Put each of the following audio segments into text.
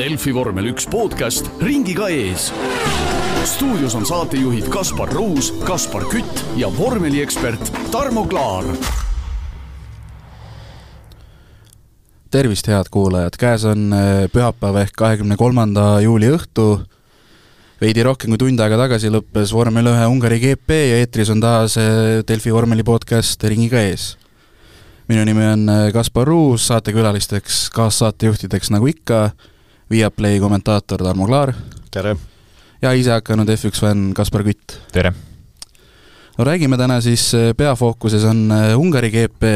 Delfi vormel üks podcast ringiga ees. stuudios on saatejuhid Kaspar Ruus, Kaspar Kütt ja vormeliekspert Tarmo Klaar. tervist, head kuulajad, käes on äh, pühapäev ehk kahekümne kolmanda juuli õhtu. veidi rohkem kui tund aega tagasi lõppes vormel ühe Ungari GP ja eetris on taas äh, Delfi vormeli podcast Ringiga ees. minu nimi on äh, Kaspar Ruus, saatekülalisteks, kaassaatejuhtideks nagu ikka Viaplay kommentaator Tarmo Klaar. tere! ja ise hakanud F1 fänn Kaspar Kütt. tere! no räägime täna siis, äh, peafookuses on äh, Ungari GP,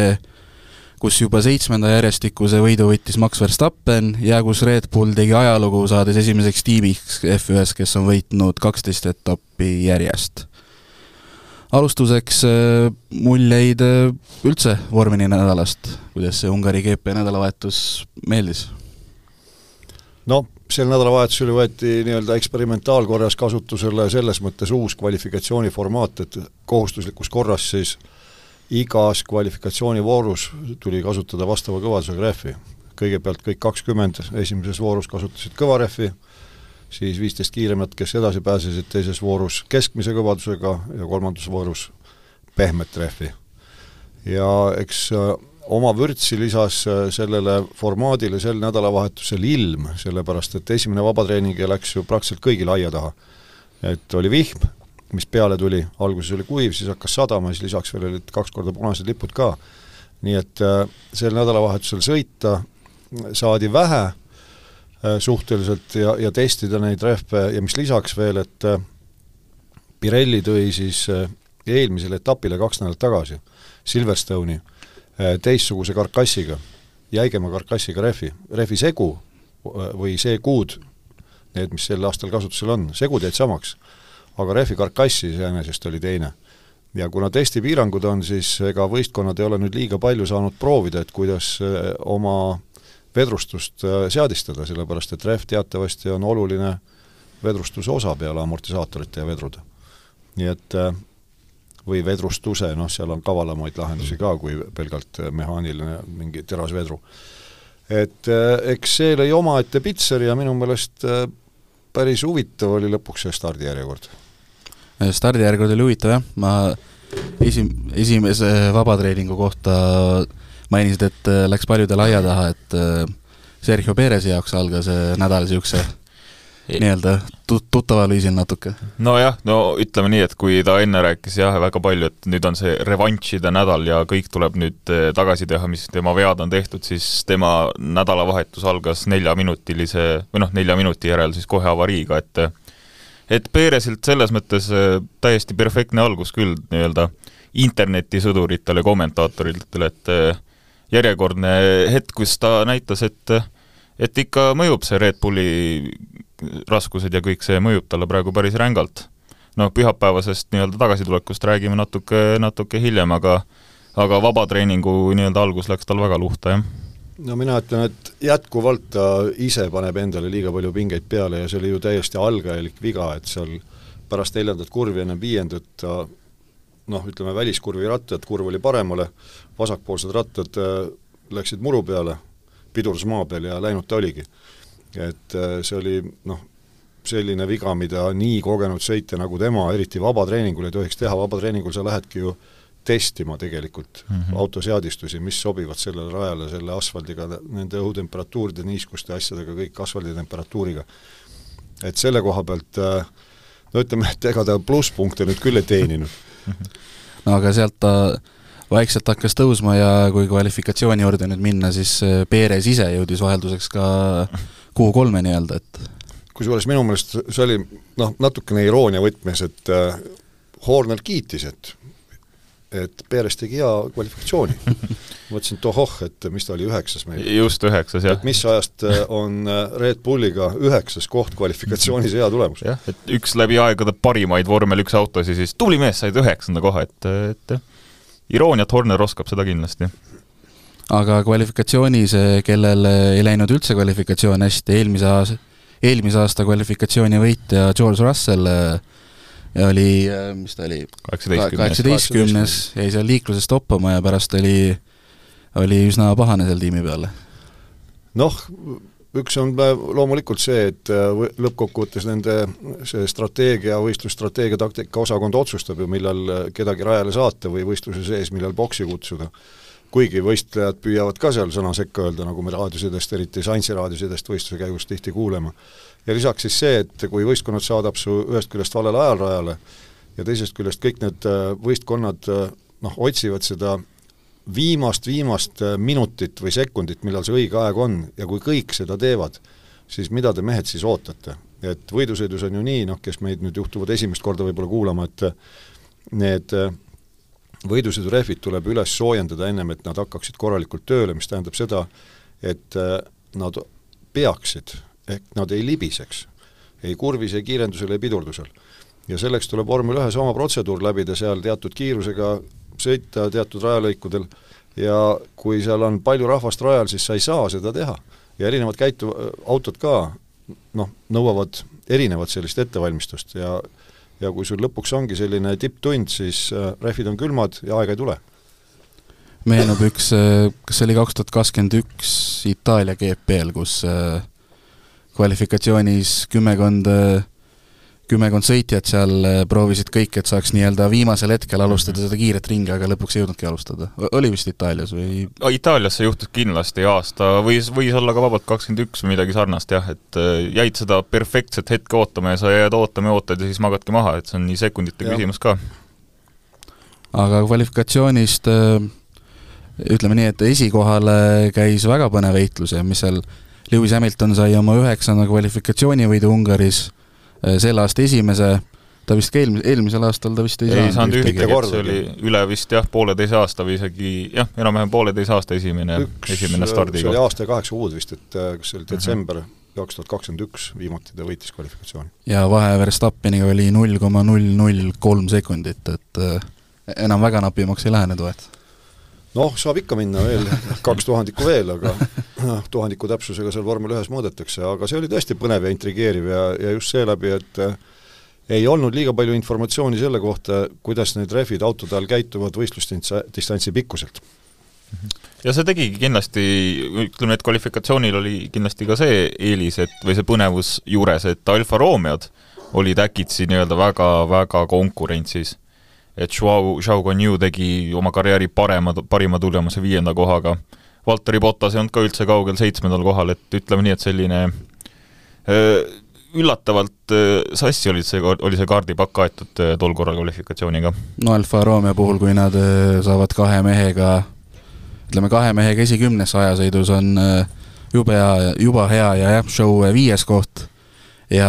kus juba seitsmenda järjestikuse võidu võttis Max Verstappen ja kus Red Bull tegi ajalugu, saades esimeseks tiimiks F1-s, kes on võitnud kaksteist etappi järjest. alustuseks äh, muljeid üldse vormini nädalast, kuidas see Ungari GP nädalavahetus meeldis? No sel nädalavahetusel võeti nii-öelda eksperimentaalkorras kasutusele selles mõttes uus kvalifikatsiooniformaat, et kohustuslikus korras siis igas kvalifikatsioonivoorus tuli kasutada vastava kõvadusega rehvi. kõigepealt kõik kakskümmend esimeses voorus kasutasid kõva rehvi, siis viisteist kiiremat, kes edasi pääsesid teises voorus keskmise kõvadusega ja kolmandas voorus pehmet rehvi. ja eks oma vürtsi lisas äh, sellele formaadile sel nädalavahetusel ilm, sellepärast et esimene vabatreening läks ju praktiliselt kõigil aia taha. et oli vihm, mis peale tuli, alguses oli kuiv, siis hakkas sadama, siis lisaks veel olid kaks korda punased lipud ka. nii et äh, sel nädalavahetusel sõita saadi vähe äh, suhteliselt ja, ja testida neid rehve ja mis lisaks veel, et Pirelli tõi siis eelmisele etapile kaks nädalat tagasi Silverstone'i teistsuguse karkassiga, jäigema karkassiga rehvi, rehvi segu äh, või seguud, need, mis sel aastal kasutusel on, segud jäid samaks, aga rehvi karkass iseenesest oli teine. ja kuna testipiirangud on, siis ega võistkonnad ei ole nüüd liiga palju saanud proovida, et kuidas äh, oma vedrustust seadistada, sellepärast et rehv teatavasti on oluline vedrustuse osa peale amortisaatorite ja vedrude. nii et või vedrustuse, noh, seal on kavalamaid lahendusi ka kui pelgalt äh, mehaaniline mingi terasvedru. et äh, eks see lõi omaette pitseri ja minu meelest äh, päris huvitav oli lõpuks see stardijärjekord. stardijärjekord oli huvitav jah, ma esim-, esimese vabatreeningu kohta mainisid, et läks paljudele aia taha, et Sergio Perezi jaoks algas nädal niisuguse nii-öelda tut-, tuttaval viisil natuke. nojah, no ütleme nii, et kui ta enne rääkis jah, väga palju, et nüüd on see revanšide nädal ja kõik tuleb nüüd eh, tagasi teha, mis tema vead on tehtud, siis tema nädalavahetus algas neljaminutilise või noh, nelja minuti järel siis kohe avariiga, et et Peresilt selles mõttes eh, täiesti perfektne algus küll nii-öelda internetisõduritele, kommentaatoritele, et eh, järjekordne hetk, kus ta näitas, et et ikka mõjub see Red Bulli raskused ja kõik see mõjub talle praegu päris rängalt. noh, pühapäevasest nii-öelda tagasitulekust räägime natuke, natuke hiljem, aga aga vabatreeningu nii-öelda algus läks tal väga luhta, jah no mina ütlen, et jätkuvalt ta ise paneb endale liiga palju pingeid peale ja see oli ju täiesti algajalik viga, et seal pärast neljandat kurvi enne viiendat ta noh, ütleme väliskurvi rattad, kurv oli paremale, vasakpoolsed rattad äh, läksid muru peale, pidurdus maa peal ja läinud ta oligi et äh, see oli noh, selline viga, mida nii kogenud sõitja nagu tema, eriti vabatreeningul ei tohiks teha, vabatreeningul sa lähedki ju testima tegelikult mm -hmm. autoseadistusi, mis sobivad sellele rajale, selle asfaldiga, nende õhutemperatuuride, niiskuste asjadega, kõik asfaldi temperatuuriga. et selle koha pealt äh, no ütleme, et ega ta plusspunkte nüüd küll ei teeninud no aga sealt ta vaikselt hakkas tõusma ja kui kvalifikatsiooni juurde nüüd minna, siis äh, Perez ise jõudis vahelduseks ka Q3-e nii-öelda, et kusjuures minu meelest see oli noh, natukene iroonia võtmes, et äh, Horner kiitis, et et Perez tegi hea kvalifikatsiooni. mõtlesin, et ohoh, et mis ta oli, üheksas meil? just, üheksas, jah. et mis ajast äh, on Red Bulliga üheksas koht kvalifikatsioonis hea tulemus? jah, et üks läbi aegade parimaid vormel üks autosid, siis tubli mees, said üheksanda koha, et, et irooniat Horner oskab seda kindlasti. Aga kvalifikatsioonis, kellel ei läinud üldse kvalifikatsioon hästi, eelmise aasta, eelmise aasta kvalifikatsiooni võitja George Russell oli, mis ta oli, kaheksateistkümnes, jäi seal liikluses toppama ja pärast oli, oli üsna pahane seal tiimi peal. noh, üks on loomulikult see, et lõppkokkuvõttes nende see strateegia, võistlusstrateegia taktika osakond otsustab ju, millal kedagi rajale saata või võistluse sees, millal boksi kutsuda kuigi võistlejad püüavad ka seal sõna sekka öelda, nagu me raadiosidest, eriti Science'i raadiosidest võistluse käigus tihti kuuleme. ja lisaks siis see, et kui võistkonnad saadab su ühest küljest valel ajal rajale ja teisest küljest kõik need äh, võistkonnad äh, noh, otsivad seda viimast, viimast äh, minutit või sekundit, millal see õige aeg on ja kui kõik seda teevad, siis mida te mehed siis ootate? et võidusõidus on ju nii, noh, kes meid nüüd juhtuvad esimest korda võib-olla kuulama, et need võidusõidurehvid tuleb üles soojendada ennem, et nad hakkaksid korralikult tööle, mis tähendab seda, et äh, nad peaksid, ehk nad ei libiseks ei kurvis, ei kiirendusel, ei pidurdusel. ja selleks tuleb vormel ühes oma protseduur läbida seal teatud kiirusega, sõita teatud rajalõikudel ja kui seal on palju rahvast rajal, siis sa ei saa seda teha. ja erinevad käitu-, autod ka noh, nõuavad erinevat sellist ettevalmistust ja ja kui sul lõpuks ongi selline tipptund, siis äh, rehvid on külmad ja aega ei tule. meenub üks, äh, kas see oli kaks tuhat kakskümmend üks Itaalia GP-l, kus äh, kvalifikatsioonis kümmekond kümmekond sõitjat seal eh, proovisid kõik, et saaks nii-öelda viimasel hetkel alustada seda kiiret ringi, aga lõpuks ei jõudnudki alustada. oli vist Itaalias või? Itaalias see juhtus kindlasti aasta, võis, võis olla ka vabalt kakskümmend üks või midagi sarnast jah, et eh, jäid seda perfektset hetke ootama ja sa jääd ootama ja ootad ja siis magadki maha, et see on nii sekundite ja. küsimus ka. aga kvalifikatsioonist eh, ütleme nii, et esikohale käis väga põnev heitlus ja mis seal Lewis Hamilton sai oma üheksanda kvalifikatsioonivõidu Ungaris Äh, selle aasta esimese, ta vist ka eelmise, eelmisel aastal ta vist ei, ei saanud ühtegi, et see oli üle vist jah, pooleteise aasta või isegi jah, enam-vähem pooleteise aasta esimene, esimene stardikoht. see oli aasta ja kaheksa kuud vist, et äh, kas see oli detsember kaks tuhat kakskümmend üks, viimati ta võitis kvalifikatsiooni. ja vahe Verstappeniga oli null koma null null kolm sekundit, et äh, enam väga napimaks ei lähe need vahed noh, saab ikka minna veel kaks tuhandikku veel, aga noh, tuhandiku täpsusega seal vormel ühes mõõdetakse, aga see oli tõesti põnev ja intrigeeriv ja, ja just seeläbi, et äh, ei olnud liiga palju informatsiooni selle kohta, kuidas need rehvid autode all käituvad võistlusdistantsi pikkuselt. ja see tegigi kindlasti, ütleme, et kvalifikatsioonil oli kindlasti ka see eelis, et või see põnevus juures, et Alfa Romeod olid äkitsi nii-öelda väga, väga konkurentsis et Joao, Joao Guanyu tegi oma karjääri parema, parima tulemuse viienda kohaga. Valteri Bottas ei olnud ka üldse kaugel seitsmendal kohal, et ütleme nii, et selline üllatavalt sassi olid see, oli see kaardipakk aetud tol korral kvalifikatsiooniga. no Alfa Romeo puhul, kui nad saavad kahe mehega, ütleme kahe mehega esikümnesse ajasõidus, on jube hea, juba hea ja jah, show viies koht ja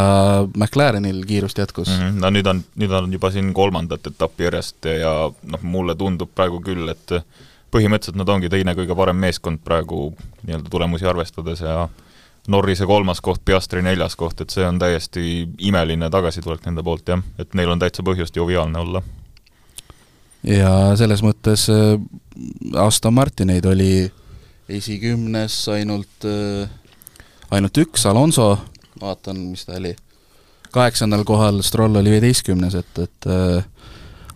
McLarenil kiirust jätkus mm. -hmm. no nüüd on, nüüd on juba siin kolmandat etappi järjest ja noh, mulle tundub praegu küll, et põhimõtteliselt nad ongi teine kõige parem meeskond praegu nii-öelda tulemusi arvestades ja Norrise kolmas koht, Piastri neljas koht, et see on täiesti imeline tagasitulek nende poolt jah, et neil on täitsa põhjust joviaalne olla. ja selles mõttes äh, Aston Martineid oli esikümnes ainult, äh, ainult üks, Alonso. Vaatan, mis ta oli, kaheksandal kohal, Stroll oli viieteistkümnes, et, et äh,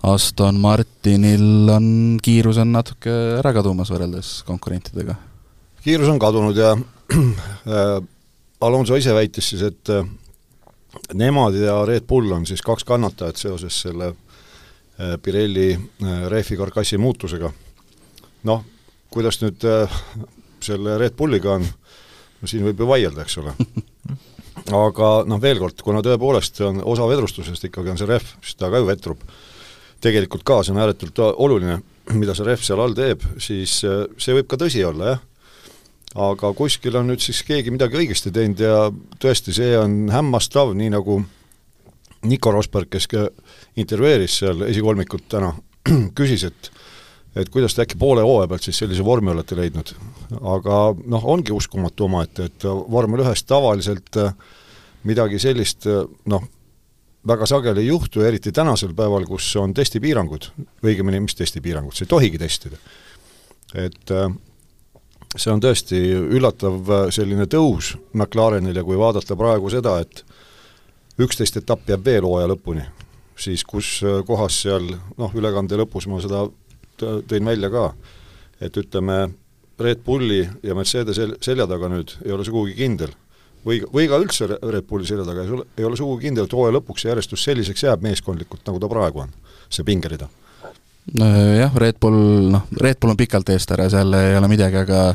Aston Martinil on, kiirus on natuke ära kadumas võrreldes konkurentidega. kiirus on kadunud ja äh, Alonso ise väitis siis, et äh, nemad ja Red Bull on siis kaks kannatajat seoses selle äh, Pirelli äh, rehvi karkassi muutusega. noh, kuidas nüüd äh, selle Red Bulliga on, no siin võib ju vaielda, eks ole aga noh, veel kord, kuna tõepoolest on osa vedrustusest ikkagi on see rehv, siis ta ka ju vetrub, tegelikult ka, see on ääretult oluline, mida see rehv seal all teeb, siis äh, see võib ka tõsi olla, jah. aga kuskil on nüüd siis keegi midagi õigesti teinud ja tõesti, see on hämmastav, nii nagu Nico Rosberg, kes intervjueeris seal esikolmikut täna, küsis, et et kuidas te äkki poole hooaja pealt siis sellise vormi olete leidnud. aga noh, ongi uskumatu omaette, et vormel ühes tavaliselt äh, midagi sellist äh, noh, väga sageli ei juhtu, eriti tänasel päeval, kus on testipiirangud, õigemini, mis testipiirangud, sa ei tohigi testida. et äh, see on tõesti üllatav selline tõus McLarenil ja kui vaadata praegu seda, et üksteist etappi jääb veel hooaja lõpuni, siis kus kohas seal noh, ülekande lõpus ma seda tõin välja ka, et ütleme, Red Bulli ja Mercedese selja taga nüüd ei ole sugugi kindel, või, või ka üldse Red Bulli selja taga ei ole, sugugi kindel, et hooaja lõpuks see järjestus selliseks jääb meeskondlikult, nagu ta praegu on, see pingerida. jah, Red Bull, noh, Red Bull on pikalt eest ära, seal ei ole midagi, aga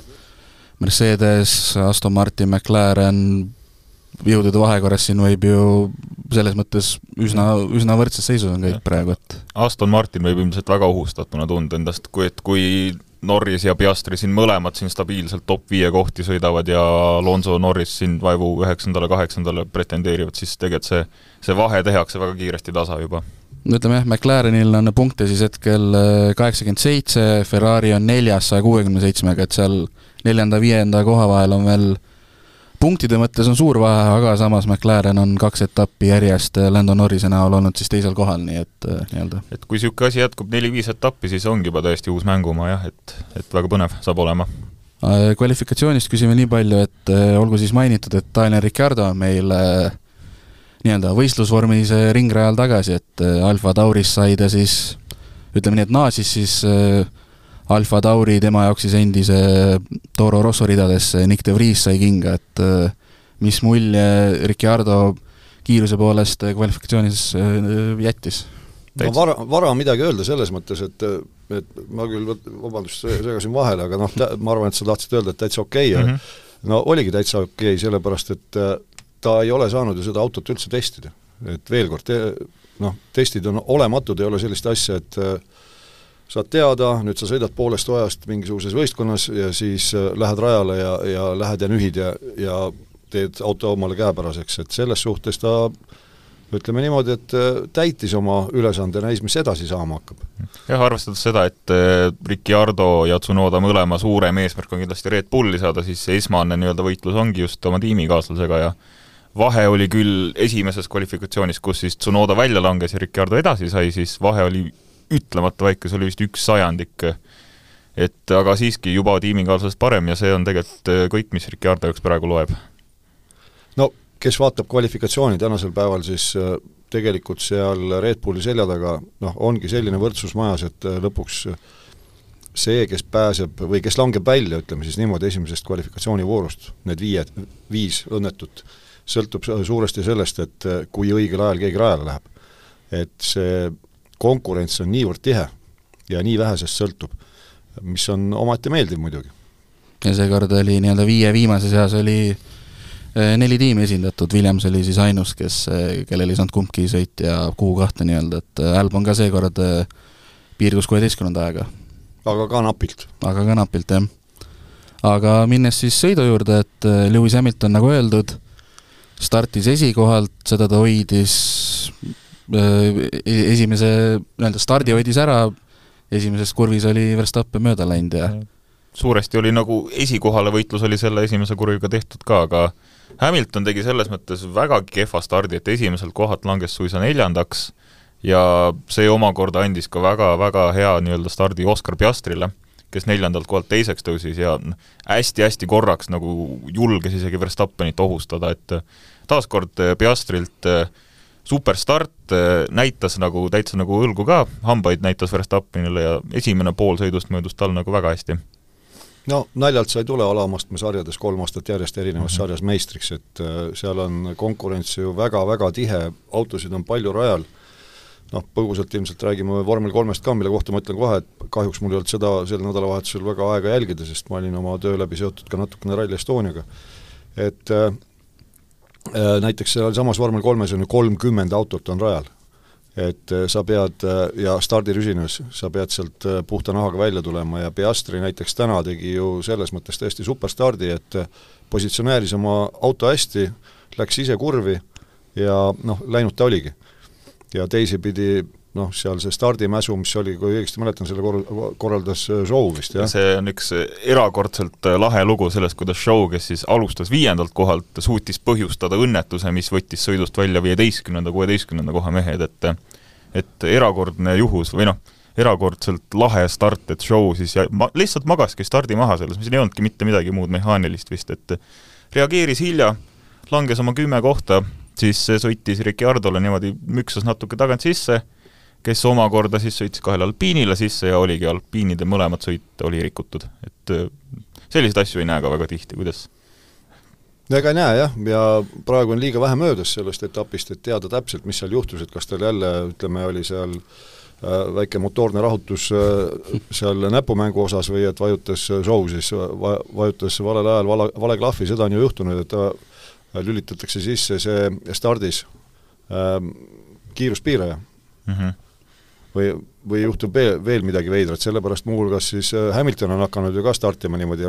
Mercedes, Aston Martin, McLaren, jõudude vahekorras siin võib ju selles mõttes üsna, üsna võrdses seisus on kõik praegu, et Aston Martin võib ilmselt väga ohustatuna tunda endast, kui, et kui Norris ja Piastri siin mõlemad siin stabiilselt top viie kohti sõidavad ja Alonso Norris siin vaevu üheksandale, kaheksandale pretendeerivad, siis tegelikult see, see vahe tehakse väga kiiresti tasa juba. no ütleme jah, McLarenil on punkte siis hetkel äh, kaheksakümmend seitse, Ferrari on neljas saja kuuekümne seitsmega, et seal neljanda-viienda koha vahel on veel punktide mõttes on suur vahe, aga samas McLaren on kaks etappi järjest Lando Norrise näol olnud siis teisel kohal, nii et äh, nii-öelda. et kui niisugune asi jätkub neli-viis etappi, siis ongi juba täiesti uus mängumaa jah, et, et väga põnev saab olema. Äh, kvalifikatsioonist küsime nii palju, et äh, olgu siis mainitud, et Daniel Ricciardo on meil nii-öelda võistlusvormis ringrajal tagasi, et Alfa Tauris sai ta siis ütleme nii, et naasis siis äh, Alfa Tauri tema jaoks siis endise Toro Rosso ridadesse, Nick de Vries sai kinga, et äh, mis mulje Ricciardo kiiruse poolest kvalifikatsioonis äh, jättis? no vara, vara midagi öelda selles mõttes, et et ma küll, vabandust, segasin vahele, aga noh, ma arvan, et sa tahtsid öelda, et täitsa okei okay, mm, -hmm. no oligi täitsa okei okay,, sellepärast et äh, ta ei ole saanud ju seda autot üldse testida. et veel kord, noh, testid on olematud, ei ole sellist asja, et äh, saad teada, nüüd sa sõidad poolest ajast mingisuguses võistkonnas ja siis äh, lähed rajale ja, ja lähed ja nühid ja, ja teed auto omale käepäraseks, et selles suhtes ta ütleme niimoodi, et äh, täitis oma ülesande, näis, mis edasi saama hakkab. jah, arvestades seda, et äh, Ricciardo ja Tsunoda mõlema suurem eesmärk on kindlasti Red Bulli saada, siis see esmane nii-öelda võitlus ongi just oma tiimikaaslasega ja vahe oli küll esimeses kvalifikatsioonis, kus siis Tsunoda välja langes ja Ricciardo edasi sai, siis vahe oli ütlemata väike, see oli vist üks sajandik. et aga siiski juba tiimikaaslasest parem ja see on tegelikult äh, kõik, mis Ricardo jaoks praegu loeb. no kes vaatab kvalifikatsiooni tänasel päeval, siis äh, tegelikult seal Red Bulli selja taga noh, ongi selline võrdsus majas, et äh, lõpuks see, kes pääseb või kes langeb välja, ütleme siis niimoodi, esimesest kvalifikatsioonivoorust, need viied, viis õnnetut, sõltub suuresti sellest, et kui õigel ajal keegi rajale läheb. et see konkurents on niivõrd tihe ja nii vähesest sõltub, mis on omaette meeldiv muidugi. ja seekord oli nii-öelda viie viimase seas oli eh, neli tiimi esindatud, Williams oli siis ainus, kes, eh, kellel ei saanud kumbki sõitja Q2 nii-öelda, et eh, Albon ka seekord piirdus kuueteistkümnenda ajaga. aga ka napilt. aga ka napilt, jah. aga minnes siis sõidu juurde, et Lewis Hamilton, nagu öeldud, startis esikohalt, seda ta hoidis esimese nii-öelda stardi hoidis ära, esimeses kurvis oli Verstappen mööda läinud ja suuresti oli nagu esikohale võitlus oli selle esimese kurviga tehtud ka, aga Hamilton tegi selles mõttes väga kehva stardi, et esimeselt kohalt langes suisa neljandaks ja see omakorda andis ka väga-väga hea nii-öelda stardi Oscar Piastrile, kes neljandalt kohalt teiseks tõusis ja hästi-hästi korraks nagu julges isegi Verstappenit ohustada, et taaskord Piastrilt äh, superstart, äh, näitas nagu täitsa nagu õlgu ka, hambaid näitas Verstappenile ja esimene pool sõidust möödus tal nagu väga hästi. no naljalt sa ei tule alamastme sarjades kolm aastat järjest erinevas mm -hmm. sarjas meistriks, et äh, seal on konkurents ju väga-väga tihe, autosid on palju rajal, noh, põgusalt ilmselt räägime vormel kolmest ka, mille kohta ma ütlen kohe, et kahjuks mul ei olnud seda sel nädalavahetusel väga aega jälgida, sest ma olin oma töö läbi seotud ka natukene Rally Estoniaga. et Äh, näiteks sealsamas vormel kolmes on ju kolmkümmend autot on rajal. et äh, sa pead äh, ja stardirüsinas, sa pead sealt puhta nahaga välja tulema ja Piastri näiteks täna tegi ju selles mõttes tõesti superstardi, et positsioneeris oma auto hästi, läks ise kurvi ja noh, läinud ta oligi. ja teisipidi noh, seal see stardimäsu, mis oli, kui õigesti mäletan, selle kor-, korraldas äh, Show vist, jah? see on üks erakordselt äh, lahe lugu sellest, kuidas Show, kes siis alustas viiendalt kohalt, suutis põhjustada õnnetuse, mis võttis sõidust välja viieteistkümnenda, kuueteistkümnenda koha mehed, et et erakordne juhus või noh, erakordselt lahe start, et Show siis ja ma, lihtsalt magaski stardi maha selles, mis ei olnudki mitte midagi muud mehaanilist vist, et reageeris hilja, langes oma kümme kohta, siis sõitis Ricciardole niimoodi, müksas natuke tagant sisse kes omakorda siis sõitis kahele alpiinile sisse ja oligi alpiinide mõlemat sõit oli rikutud, et äh, selliseid asju ei näe ka väga tihti, kuidas? ega ei näe jah, ja praegu on liiga vähe möödas sellest etapist, et teada täpselt, mis seal juhtus, et kas tal jälle ütleme, oli seal äh, väike motoorne rahutus äh, seal näpumängu osas või et vajutas show siis va,, vajutas valel ajal vale, vale klahvi, seda on ju juhtunud, et ta lülitatakse sisse see stardis äh, kiiruspiiraja mm. -hmm või, või juhtub veel, veel midagi veidrat, sellepärast muuhulgas siis äh, Hamilton on hakanud ju ka startima niimoodi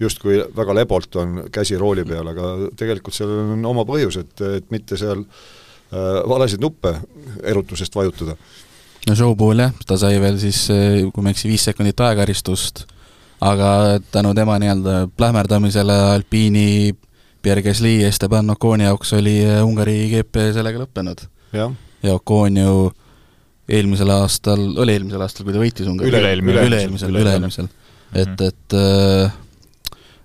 justkui väga lebalt on käsi rooli peal, aga tegelikult sellel on oma põhjus, et, et mitte seal äh, valesid nuppe erutusest vajutada. no show puhul jah, ta sai veel siis, äh, kui ma ei eksi, viis sekundit aegaristust, aga tänu tema nii-öelda plähmerdamisele Alpiini Pierre Gasly, Esteban Oconi jaoks oli äh, Ungari GP sellega lõppenud. ja Ocon ju eelmisel aastal, oli eelmisel aastal, kui ta võitis Ungari? üle-eelmine. üle-eelmisel, üle-eelmisel. et, et äh,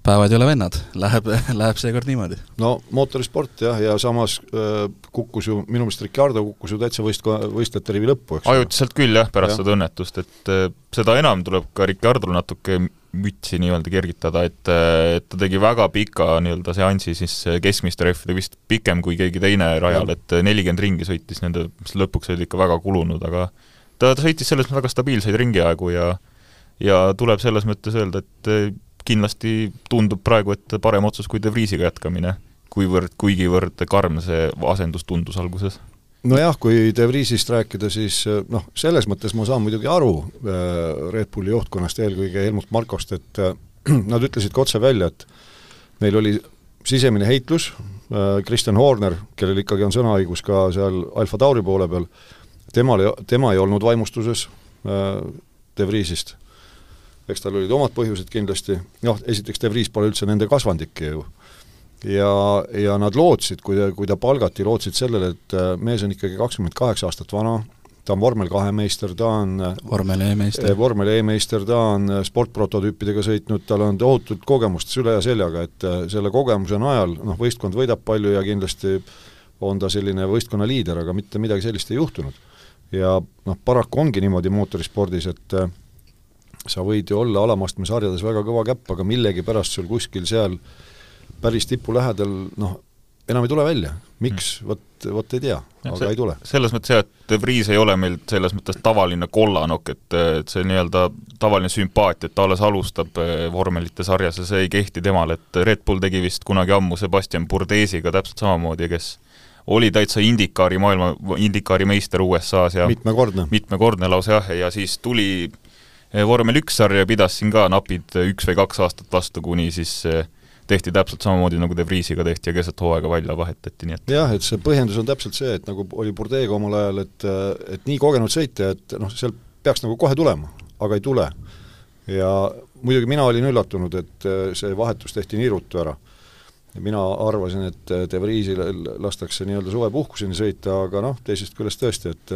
päevad ei ole vennad, läheb, läheb seekord niimoodi. no mootorisport jah, ja samas äh, kukkus ju, minu meelest Ricardo kukkus ju täitsa võist-, võistlejate rivi lõppu, eks ajutiselt küll jah, pärast ja. seda õnnetust, et äh, seda enam tuleb ka Ricardol natuke mütsi nii-öelda kergitada, et, et ta tegi väga pika nii-öelda seansi siis keskmiste rehvide, vist pikem kui keegi teine rajal, et nelikümmend ringi sõitis nende, mis lõpuks olid ikka väga kulunud, aga ta, ta sõitis selles mõttes väga stabiilseid ringiaegu ja ja tuleb selles mõttes öelda, et kindlasti tundub praegu, et parem otsus kui De Vriesiga jätkamine, kuivõrd, kuigivõrd karm see asendus tundus alguses nojah, kui De Vriesist rääkida, siis eh, noh, selles mõttes ma saan muidugi aru eh, Red Bulli juhtkonnast, eelkõige Helmut Markost, et eh, nad ütlesid ka otse välja, et neil oli sisemine heitlus, Kristjan Horner, kellel ikkagi on sõnaõigus ka seal Alfa Tauri poole peal, temal, tema ei olnud vaimustuses De Vriesist. eks tal olid omad põhjused kindlasti, noh, esiteks De Vries pole üldse nende kasvandik ju ja, ja nad lootsid, kui ta, kui ta palgati, lootsid sellele, et äh, mees on ikkagi kakskümmend kaheksa aastat vana, ta on vormel kahe meister, ta on äh, vormel E-meister, äh, vormel E-meister, ta on sportprototüüpidega sõitnud, tal on tohutut kogemust süle ja seljaga, et selle kogemuse najal noh, võistkond võidab palju ja kindlasti on ta selline võistkonna liider, aga mitte midagi sellist ei juhtunud. ja noh, paraku ongi niimoodi mootorispordis, et sa võid ju olla alamastme sarjades väga kõva käpp, aga millegipärast sul kuskil seal äh, päris tipu lähedal noh, enam ei tule välja, miks mm., vot, vot ei tea, aga see, ei tule. selles mõttes jah, et De Vries ei ole meil selles mõttes tavaline kollanokk, et, et see nii-öelda tavaline sümpaatia, et ta alles alustab eh, vormelite sarjas ja see ei kehti temale, et Red Bull tegi vist kunagi ammu Sebastian Burdesiga täpselt samamoodi, kes oli täitsa indikaari maailma, indikaari meister USA-s ja mitmekordne, mitmekordne lausa jah, ja siis tuli eh, vormel üks sarja, pidas siin ka napid üks või kaks aastat vastu, kuni siis äh, tehti täpselt samamoodi, nagu De Vriesiga tehti ja keset hooaega välja vahetati, nii et jah, et see põhjendus on täpselt see, et nagu oli Bordeega omal ajal, et et nii kogenud sõitja, et noh, sealt peaks nagu kohe tulema, aga ei tule. ja muidugi mina olin üllatunud, et see vahetus tehti nii ruttu ära. mina arvasin, et De Vriesil lastakse nii-öelda suvepuhkuseni sõita, aga noh, teisest küljest tõesti, et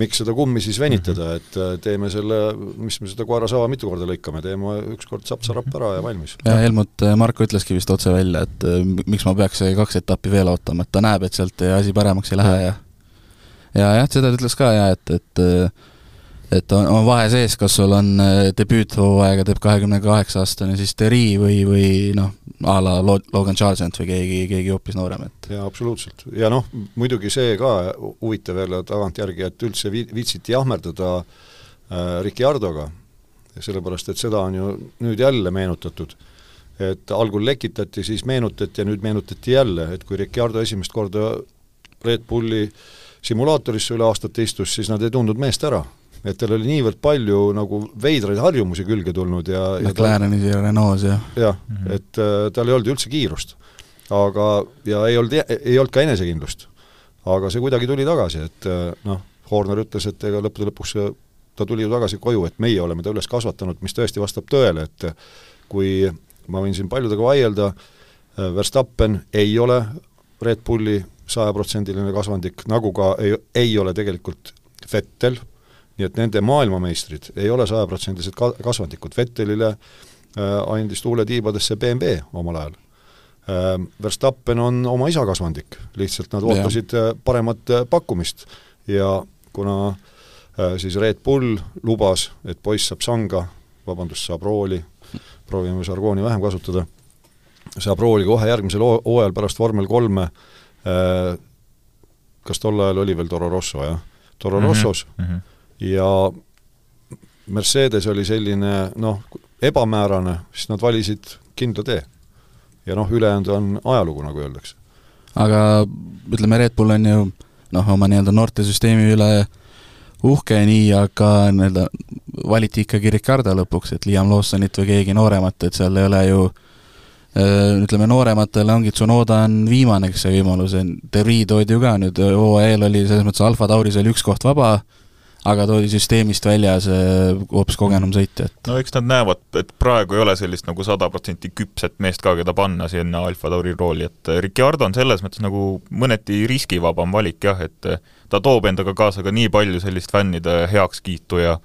miks seda kummi siis venitada, mhm. et äh, teeme selle, mis me seda koerasaba mitu korda lõikame, teeme ükskord saps-sarapp ära ja valmis. ja Helmut äh, Marko ütleski vist otse välja, et äh, miks ma peaks kaks etappi veel ootama, et ta näeb, et sealt asi paremaks ei lähe ja ja jah, seda ta ütles ka ja et, et et on, on vahe sees, kas sul on debüüthooaega teeb kahekümne kaheksa aastane siis Terri või, või noh, a la Logan Chargent või keegi, keegi hoopis noorem, et jaa, absoluutselt. ja noh, muidugi see ka huvitav jälle tagantjärgi, et üldse vi-, viitsiti jahmerdada äh, Ricciardoga, sellepärast et seda on ju nüüd jälle meenutatud. et algul lekitati, siis meenutati ja nüüd meenutati jälle, et kui Ricciardo esimest korda Red Bulli simulaatorisse üle aastate istus, siis nad ei tundnud meest ära et tal oli niivõrd palju nagu veidraid harjumusi külge tulnud ja McLarenis ja Renault's ja jah mm -hmm., et äh, tal ei olnud üldse kiirust. aga, ja ei olnud, ei olnud ka enesekindlust. aga see kuidagi tuli tagasi, et äh, noh, Horner ütles, et ega lõppude lõpuks ta tuli ju tagasi koju, et meie oleme ta üles kasvatanud, mis tõesti vastab tõele, et kui ma võin siin paljudega vaielda, äh, Verstappen ei ole Red Bulli sajaprotsendiline kasvandik, nagu ka ei, ei ole tegelikult Vettel, nii et nende maailmameistrid ei ole sajaprotsendilised ka-, kasvandikud, Vettelile äh, andis tuule tiibadesse BMW omal ajal äh,. Verstappen on oma isa kasvandik, lihtsalt nad ootasid ja. Äh, paremat äh, pakkumist ja kuna äh, siis Red Bull lubas, et poiss saab sanga, vabandust, saab rooli, proovime žargooni vähem kasutada, saab rooli kohe järgmisel hooajal pärast vormel kolme äh, kas tol ajal oli veel Toro Rosso, jah? Toro -hmm. Rossos mm -hmm. Ja Mercedes oli selline noh, ebamäärane, siis nad valisid kindla tee. ja noh, ülejäänud on ajalugu, nagu öeldakse. aga ütleme, Red Bull on ju noh, oma nii-öelda noortesüsteemi üle uhke nii, aga nii-öelda valiti ikkagi Ricardo lõpuks, et Liam Lawsonit või keegi nooremat, et seal ei ole ju äh, ütleme, noorematele ongi Tsunoda on viimane, kes sai võimaluse, De Vries toodi ju ka nüüd, hooajal oli selles mõttes Alfa Tauris oli üks koht vaba, aga toodi süsteemist väljas hoopis kogenum sõitja, et no eks nad näevad, et praegu ei ole sellist nagu sada protsenti küpset meest ka, keda panna sinna Alfa Tauri rooli, et Ricardo on selles mõttes nagu mõneti riskivabam valik jah, et ta toob endaga kaasa ka nii palju sellist fännide heakskiitu ja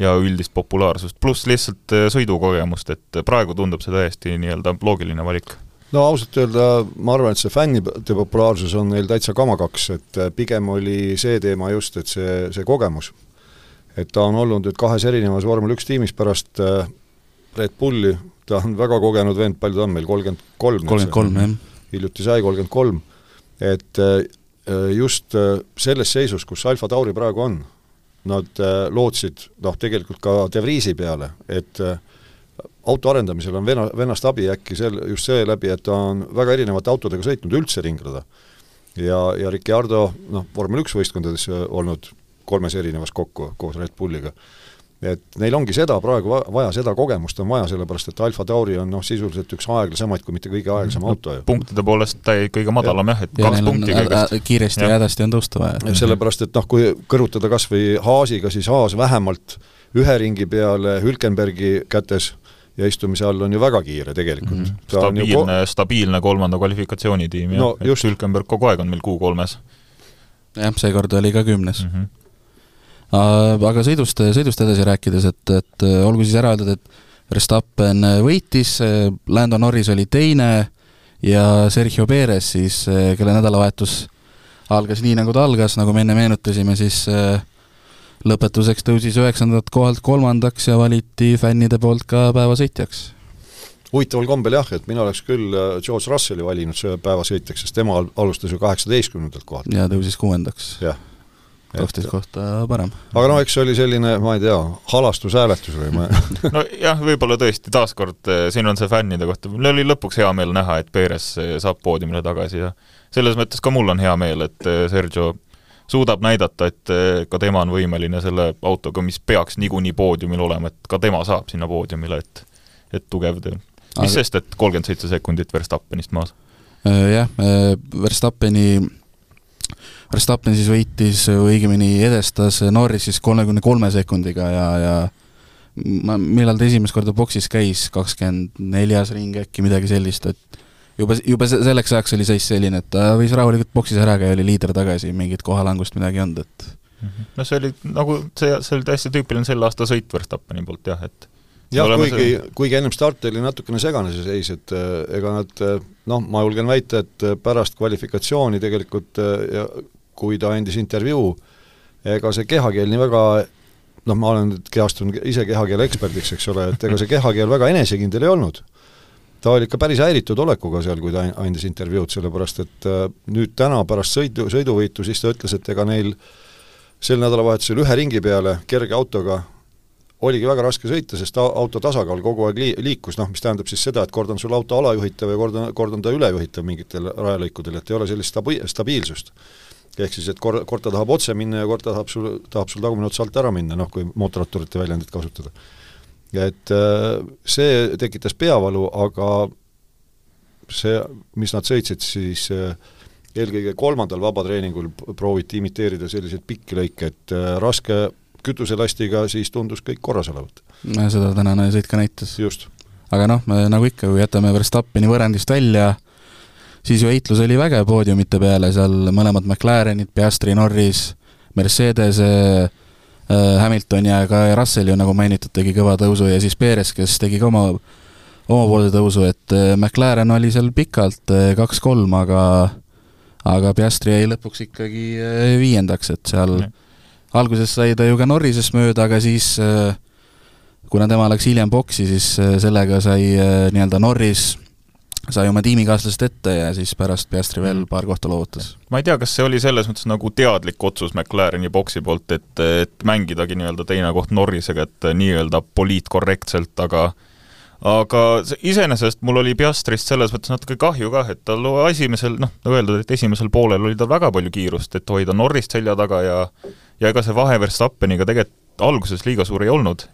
ja üldist populaarsust, pluss lihtsalt sõidukogemust, et praegu tundub see täiesti nii-öelda loogiline valik no ausalt öelda ma arvan, et see fännide populaarsus on neil täitsa kamakaks, et pigem oli see teema just, et see, see kogemus. Et ta on olnud nüüd kahes erinevas vormel üks tiimis pärast äh, Red Bulli, ta on väga kogenud vend, palju ta on meil, kolmkümmend kolm? kolmkümmend kolm, jah. hiljuti sai kolmkümmend kolm, et äh, just selles seisus, kus Alfa Tauri praegu on, nad lootsid noh, tegelikult ka De Vriesi peale, et äh, auto arendamisel on venna, vennast abi äkki sel-, just seeläbi, et ta on väga erinevate autodega sõitnud üldse ringlada. ja, ja Ricardo noh, vormel üks võistkondades olnud kolmes erinevas kokku koos Red Bulliga. et neil ongi seda praegu vaja, seda kogemust on vaja, sellepärast et Alfa Tauri on noh, sisuliselt üks aeglasemaid, kui mitte kõige aeglasem auto ju. punktide poolest ta kõige madalam jah, et ja kaks punkti kõigest. kiiresti ja hädasti on tõusta vaja. sellepärast, et noh, kui kõrvutada kas või Haasiga, siis Haas vähemalt ühe ringi peale Hülkenbergi kätes ja istumise all on ju väga kiire tegelikult mm. -hmm. stabiilne ko-, stabiilne kolmanda kvalifikatsioonitiim no, ja Hülkenberg kogu aeg on meil kuu kolmes. jah, seekord oli ka kümnes mm. -hmm. Aga sõidust, sõidust edasi rääkides, et, et olgu siis ära öeldud, et Verstappen võitis, Lando Norris oli teine ja Sergio Perez siis, kelle nädalavahetus algas nii, nagu ta algas, nagu me enne meenutasime, siis äh, lõpetuseks tõusis üheksandalt kohalt kolmandaks ja valiti fännide poolt ka päevasõitjaks. huvitaval kombel jah, et mina oleks küll äh, George Russelli valinud päevasõitjaks, sest tema alustas ju kaheksateistkümnendalt kohalt. ja tõusis kuuendaks. jah kaksteist kohta parem. aga noh, eks see oli selline, ma ei tea, halastushääletus või ma nojah, võib-olla tõesti, taaskord äh, siin on see fännide kohta, mul oli lõpuks hea meel näha, et Perez äh, saab poodiumile tagasi ja selles mõttes ka mul on hea meel, et Sergio suudab näidata, et eh, ka tema on võimeline selle autoga, mis peaks niikuinii poodiumil olema, et ka tema saab sinna poodiumile, et et tugev töö. mis Aga... sest, et kolmkümmend seitse sekundit Verstappenist maas? Äh, jah, äh, Verstappeni Verstappen siis võitis, õigemini edestas Norris siis kolmekümne kolme sekundiga ja, ja ma, millal ta esimest korda boksis käis, kakskümmend neljas ring äkki, midagi sellist, et juba, juba selleks ajaks oli seis selline, et ta võis rahulikult boksis ära käia, oli liider tagasi, mingit kohalangust midagi ei olnud, et mhm. no see oli nagu, see, see oli täiesti tüüpiline selle aasta sõit Verstappeni poolt jah, et jah, kuigi see..., kuigi ennem starti oli natukene segane see seis, et äh, ega nad äh, noh, ma julgen väita, et äh, pärast kvalifikatsiooni tegelikult ja kui ta andis intervjuu, ega see kehakeel nii väga noh, ma olen nüüd kehastunud ise kehakeele eksperdiks, eks ole, et ega see kehakeel väga enesekindel ei olnud ta oli ikka päris häiritud olekuga seal, kui ta andis intervjuud, sellepärast et äh, nüüd täna pärast sõidu, sõiduvõitu siis ta ütles, et ega neil sel nädalavahetusel ühe ringi peale kerge autoga oligi väga raske sõita, sest auto tasakaal kogu aeg lii-, liikus, noh, mis tähendab siis seda, et kord on sul auto alajuhitav ja kord on, kord on ta ülejuhitav mingitel rajalõikudel, et ei ole sellist stabi-, stabiilsust. Ehk siis, et kord, kord ta tahab otse minna ja kord ta tahab sul, tahab sul tagumine ots alt ära minna, noh, kui mootorratturite väljendit kasutada et äh, see tekitas peavalu, aga see, mis nad sõitsid, siis äh, eelkõige kolmandal vabatreeningul prooviti imiteerida selliseid pikki lõike, et äh, raske kütuselastiga siis tundus kõik korras olevat. seda tänane sõit ka näitas. just. aga noh, nagu ikka, kui jätame Verstappeni võrrandist välja, siis ju heitlus oli vägev poodiumite peale, seal mõlemad McLarenid, Piastri, Norris, Mercedes äh, Äh, Hamilton ja ka Russell ju nagu mainitud, tegi kõva tõusu ja siis Perez, kes tegi ka oma, omapoolse tõusu, et äh, McLaren oli seal pikalt äh, kaks-kolm, aga aga Piastri jäi lõpuks ikkagi viiendaks, et seal mm. alguses sai ta ju ka Norrisest mööda, aga siis kuna tema läks hiljem boksi, siis sellega sai nii-öelda Norris sai oma tiimikaaslasest ette ja siis pärast Piastri veel paar kohta loovutas. ma ei tea, kas see oli selles mõttes nagu teadlik otsus McLareni boksi poolt, et, et mängidagi nii-öelda teine koht Norrisega, et nii-öelda poliitkorrektselt, aga aga iseenesest mul oli Piastrist selles mõttes natuke kahju kah, et tal esimesel, noh, nagu öeldud, et esimesel poolel oli tal väga palju kiirust, et hoida Norrist selja taga ja ja ega see vahe Verstappeniga tegelikult alguses liiga suur ei olnud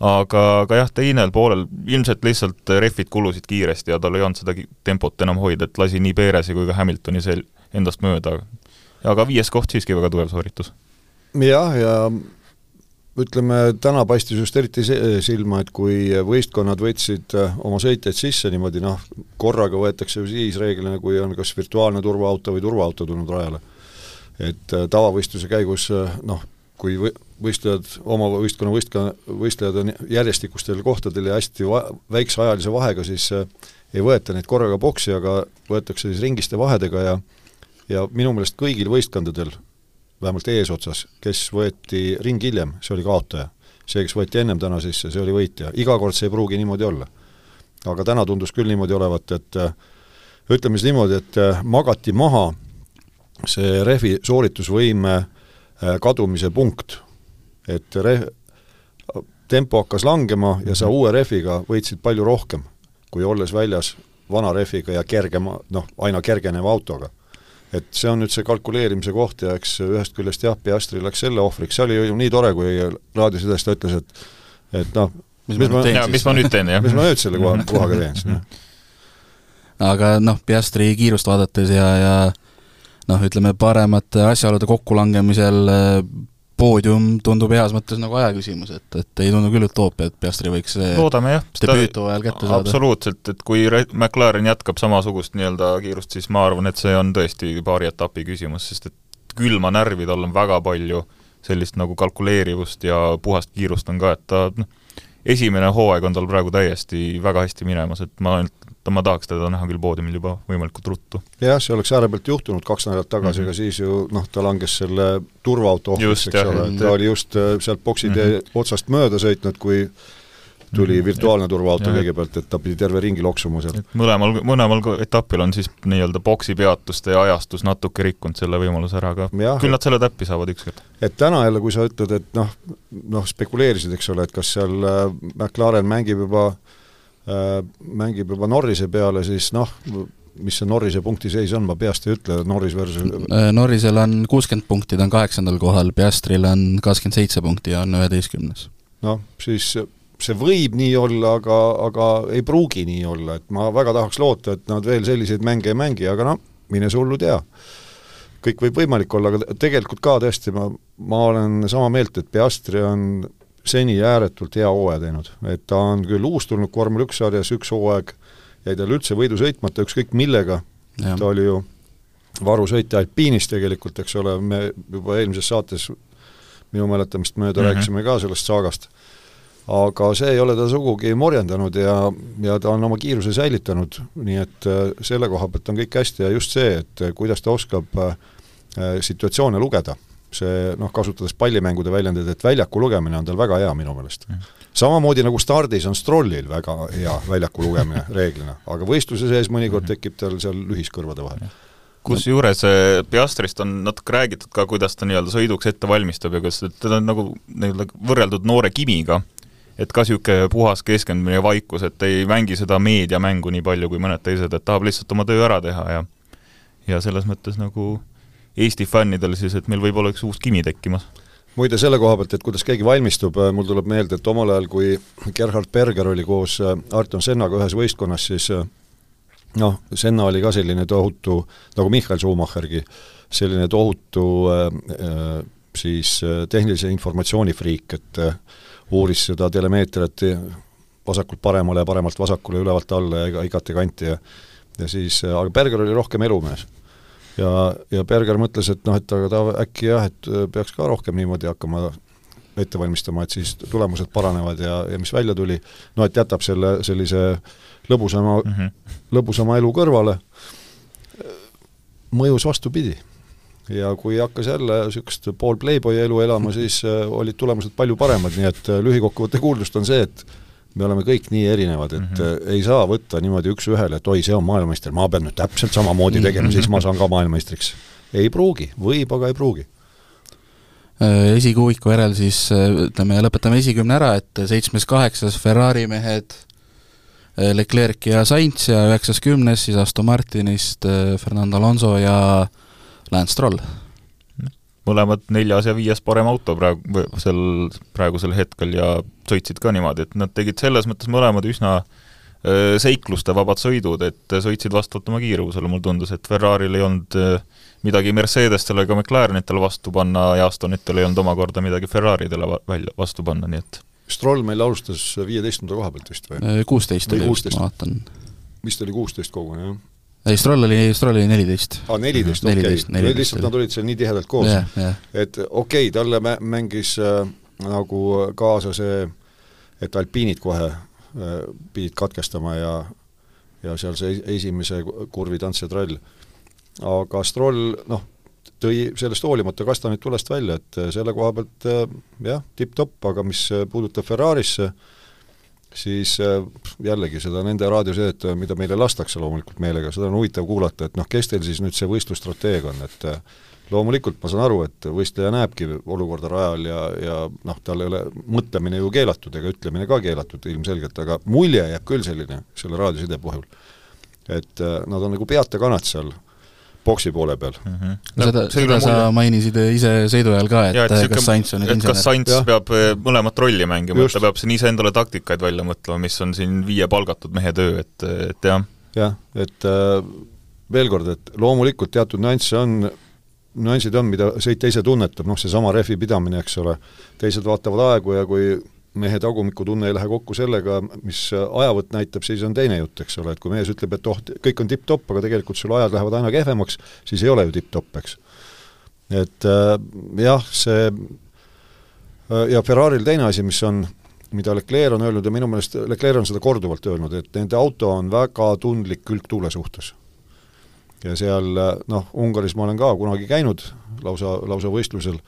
aga, aga jah, teisel poolel ilmselt lihtsalt rehvid kulusid kiiresti ja tal ei olnud seda tempot enam hoida, et lasi nii Perezi kui ka Hamiltoni sel-, endast mööda. aga viies koht siiski väga tugev sooritus. jah, ja ütleme, täna paistis just eriti silma, et kui võistkonnad võtsid äh, oma sõitjaid sisse niimoodi noh, korraga võetakse ju siis reeglina, kui on kas virtuaalne turvaauto või turvaauto tulnud rajale. et äh, tavavõistluse käigus äh, noh, kui võistlejad, oma võistkonna võistka, võistlejad on järjestikustel kohtadel ja hästi va-, väikse ajalise vahega, siis äh, ei võeta neid korraga boksi, aga võetakse siis ringiste vahedega ja ja minu meelest kõigil võistkondadel, vähemalt eesotsas, kes võeti ring hiljem, see oli kaotaja. see, kes võeti ennem täna sisse, see oli võitja, iga kord see ei pruugi niimoodi olla. aga täna tundus küll niimoodi olevat, et äh, ütleme siis niimoodi, et äh, magati maha see rehvi sooritusvõime kadumise punkt et reh-, tempo hakkas langema ja sa mhm. uue rehviga võitsid palju rohkem, kui olles väljas vana rehviga ja kergema, noh, aina kergeneva autoga. et see on nüüd see kalkuleerimise koht ja eks ühest küljest jah, Piastri läks selle ohvriks, see oli ju nii tore, kui raadiosidest ta ütles, et et noh, mis, mis ma, ma, mis ma nüüd teen, jah. mis ma nüüd selle koha, kohaga teen siis, noh aga noh, Piastri kiirust vaadates ja, ja noh, ütleme paremate asjaolude kokkulangemisel poodium tundub heas mõttes nagu aja küsimus, et, et ei tundu küll utoopia, et Piastri võiks loodame jah, debüüthooajal kätte saada. absoluutselt, et kui McLaren jätkab samasugust nii-öelda kiirust, siis ma arvan, et see on tõesti paari etapi küsimus, sest et külma närvi tal on väga palju, sellist nagu kalkuleerivust ja puhast kiirust on ka, et ta noh, esimene hooaeg on tal praegu täiesti väga hästi minemas, et ma ainult ma tahaks teda näha küll poodiumil juba võimalikult ruttu. jah, see oleks äärepealt juhtunud kaks nädalat tagasi mm, -hmm. aga siis ju noh, ta langes selle turvaauto ohvriks, eks ole, ta oli just äh, sealt boksitee mm -hmm. otsast mööda sõitnud, kui tuli mhm. virtuaalne turvaauto kõigepealt, et ta pidi terve ringi loksuma seal. mõlemal, mõlemal etapil on siis nii-öelda boksi peatuste ajastus natuke rikkunud selle võimaluse ära, aga ja, küll nad selle täppi saavad ükskord. et täna jälle, kui sa ütled, et noh, noh, spekuleerisid, eks ole, et kas seal äh, McLaren mängib juba äh, mängib juba Norrise peale, siis noh, mis see Norrise punktiseis on, ma peast ei ütle, Norris versus äh, Norrisel on kuuskümmend punkti, ta on kaheksandal kohal, Piastril on kakskümmend seitse punkti ja on üheteistkümnes. noh, siis see võib nii olla, aga, aga ei pruugi nii olla, et ma väga tahaks loota, et nad veel selliseid mänge ei mängi, aga noh, mine sa hullu tea. kõik võib võimalik olla, aga tegelikult ka tõesti, ma, ma olen sama meelt, et Piastri on seni ääretult hea hooaja teinud, et ta on küll uustulnud vormel üks sarjas, üks hooaeg jäi tal üldse võidu sõitmata, ükskõik millega, ta oli ju varusõitja alpiinis tegelikult, eks ole, me juba eelmises saates minu mäletamist mööda mm -hmm. rääkisime ka sellest saagast. Aga see ei ole ta sugugi morjendanud ja, ja ta on oma kiiruse säilitanud, nii et äh, selle koha pealt on kõik hästi ja just see, et äh, kuidas ta oskab äh, situatsioone lugeda, see noh, kasutades pallimängude väljendit, et väljaku lugemine on tal väga hea minu meelest. samamoodi nagu stardis on Strollil väga hea väljaku lugemine reeglina, aga võistluse sees mõnikord tekib tal seal lühiskõrvade vahel. Kusjuures Piastrist on natuke räägitud ka, kuidas ta nii-öelda sõiduks ette valmistab ja kas teda on nagu nii-öelda võrreldud noore Kimiga, et ka niisugune puhas keskendumine ja vaikus, et ei mängi seda meediamängu nii palju kui mõned teised, et tahab lihtsalt oma töö ära teha ja ja selles mõttes nagu Eesti fännidel siis, et meil võib-olla üks uus Kimi tekkimas. muide, selle koha pealt, et kuidas keegi valmistub, äh, mul tuleb meelde, et omal ajal, kui Gerhard Berger oli koos äh, Arton Sennaga ühes võistkonnas, siis äh, noh, Senna oli ka selline tohutu, nagu Michael Schumachergi, selline tohutu siis tehnilise informatsiooni friik, et uuris seda telemeetriat vasakult paremale ja paremalt vasakule, ülevalt alla ja igati kanti ja ja siis, aga Berger oli rohkem elumees. Ja, ja Berger mõtles, et noh, et aga ta äkki jah, et peaks ka rohkem niimoodi hakkama ette valmistama, et siis tulemused paranevad ja, ja mis välja tuli, no et jätab selle sellise lõbusama mm, -hmm. lõbusama elu kõrvale, mõjus vastupidi. Ja kui hakkas jälle niisugust pool playboy elu elama, siis äh, olid tulemused palju paremad, nii et äh, lühikokkuvõtte kuuldust on see, et me oleme kõik nii erinevad, et mm -hmm. ei saa võtta niimoodi üks-ühele, et oi, see on maailmameister, ma pean nüüd täpselt samamoodi tegema, siis ma saan ka maailmameistriks. ei pruugi, võib, aga ei pruugi esikuuiku järel siis ütleme, lõpetame esikümne ära, et seitsmes-kaheksas Ferrari mehed Leclerc ja Sainz ja üheksas kümnes siis Aston Martinist Fernando Alonso ja Lance Stroll. Mõlemad neljas ja viies parem auto praegu, sel, praegusel hetkel ja sõitsid ka niimoodi, et nad tegid selles mõttes mõlemad üsna seikluste vabad sõidud, et sõitsid vastavalt oma kiirusele, mulle tundus, et Ferrari'l ei olnud midagi Mercedestele ega McLarenitele vastu panna ja Astonitel ei olnud omakorda midagi Ferraridele välja, vastu panna, nii et Stroll meil alustas viieteistkümnenda koha pealt vist või? kuusteist oli ma vaatan. vist oli kuusteist koguni, jah ei, Stroll oli, Stroll oli neliteist. aa, neliteist, okei. lihtsalt nad olid seal nii tihedalt koos yeah,. Yeah. et okei okay,, talle mängis äh, nagu kaasa see, et alpiinid kohe äh, pidid katkestama ja ja seal see esimese kurvi tants ja trall. aga Stroll, noh, tõi sellest hoolimata kastanid tulest välja, et äh, selle koha pealt äh, jah, tipp-topp, aga mis puudutab Ferrarisse äh,, siis äh, jällegi seda nende raadiosõidet, mida meile lastakse loomulikult meelega, seda on huvitav kuulata, et noh, kes teil siis nüüd see võistlusstrateeg on, et äh, loomulikult ma saan aru, et võistleja näebki olukorda rajal ja, ja noh, tal ei ole mõtlemine ju keelatud ega ütlemine ka keelatud ilmselgelt, aga mulje jääb küll selline selle raadioside puhul. et äh, nad on nagu peata kanad seal boksi poole peal mm. -hmm. No, seda, seda sa mulle... mainisid ise sõidu ajal ka, et, et kas Sainz on nüüd insener? kas Sainz ja. peab eh, mõlemat rolli mängima, et ta peab siin iseendale taktikaid välja mõtlema, mis on siin viie palgatud mehe töö, et, et jah. jah, et äh, veel kord, et loomulikult teatud nüansse on, nüansid on, mida sõitja ise tunnetab, noh seesama rehvi pidamine, eks ole, teised vaatavad aegu ja kui mehe tagumikutunne ei lähe kokku sellega, mis ajavõtt näitab, siis on teine jutt, eks ole, et kui mees ütleb, et oh, kõik on tipp-topp, aga tegelikult sul ajad lähevad aina kehvemaks, siis ei ole ju tipp-topp, eks. et äh, jah, see äh, ja Ferrari'l teine asi, mis on, mida Leclerc on öelnud ja minu meelest Leclerc on seda korduvalt öelnud, et nende auto on väga tundlik külgtuule suhtes. ja seal noh, Ungaris ma olen ka kunagi käinud lausa, lausa võistlusel,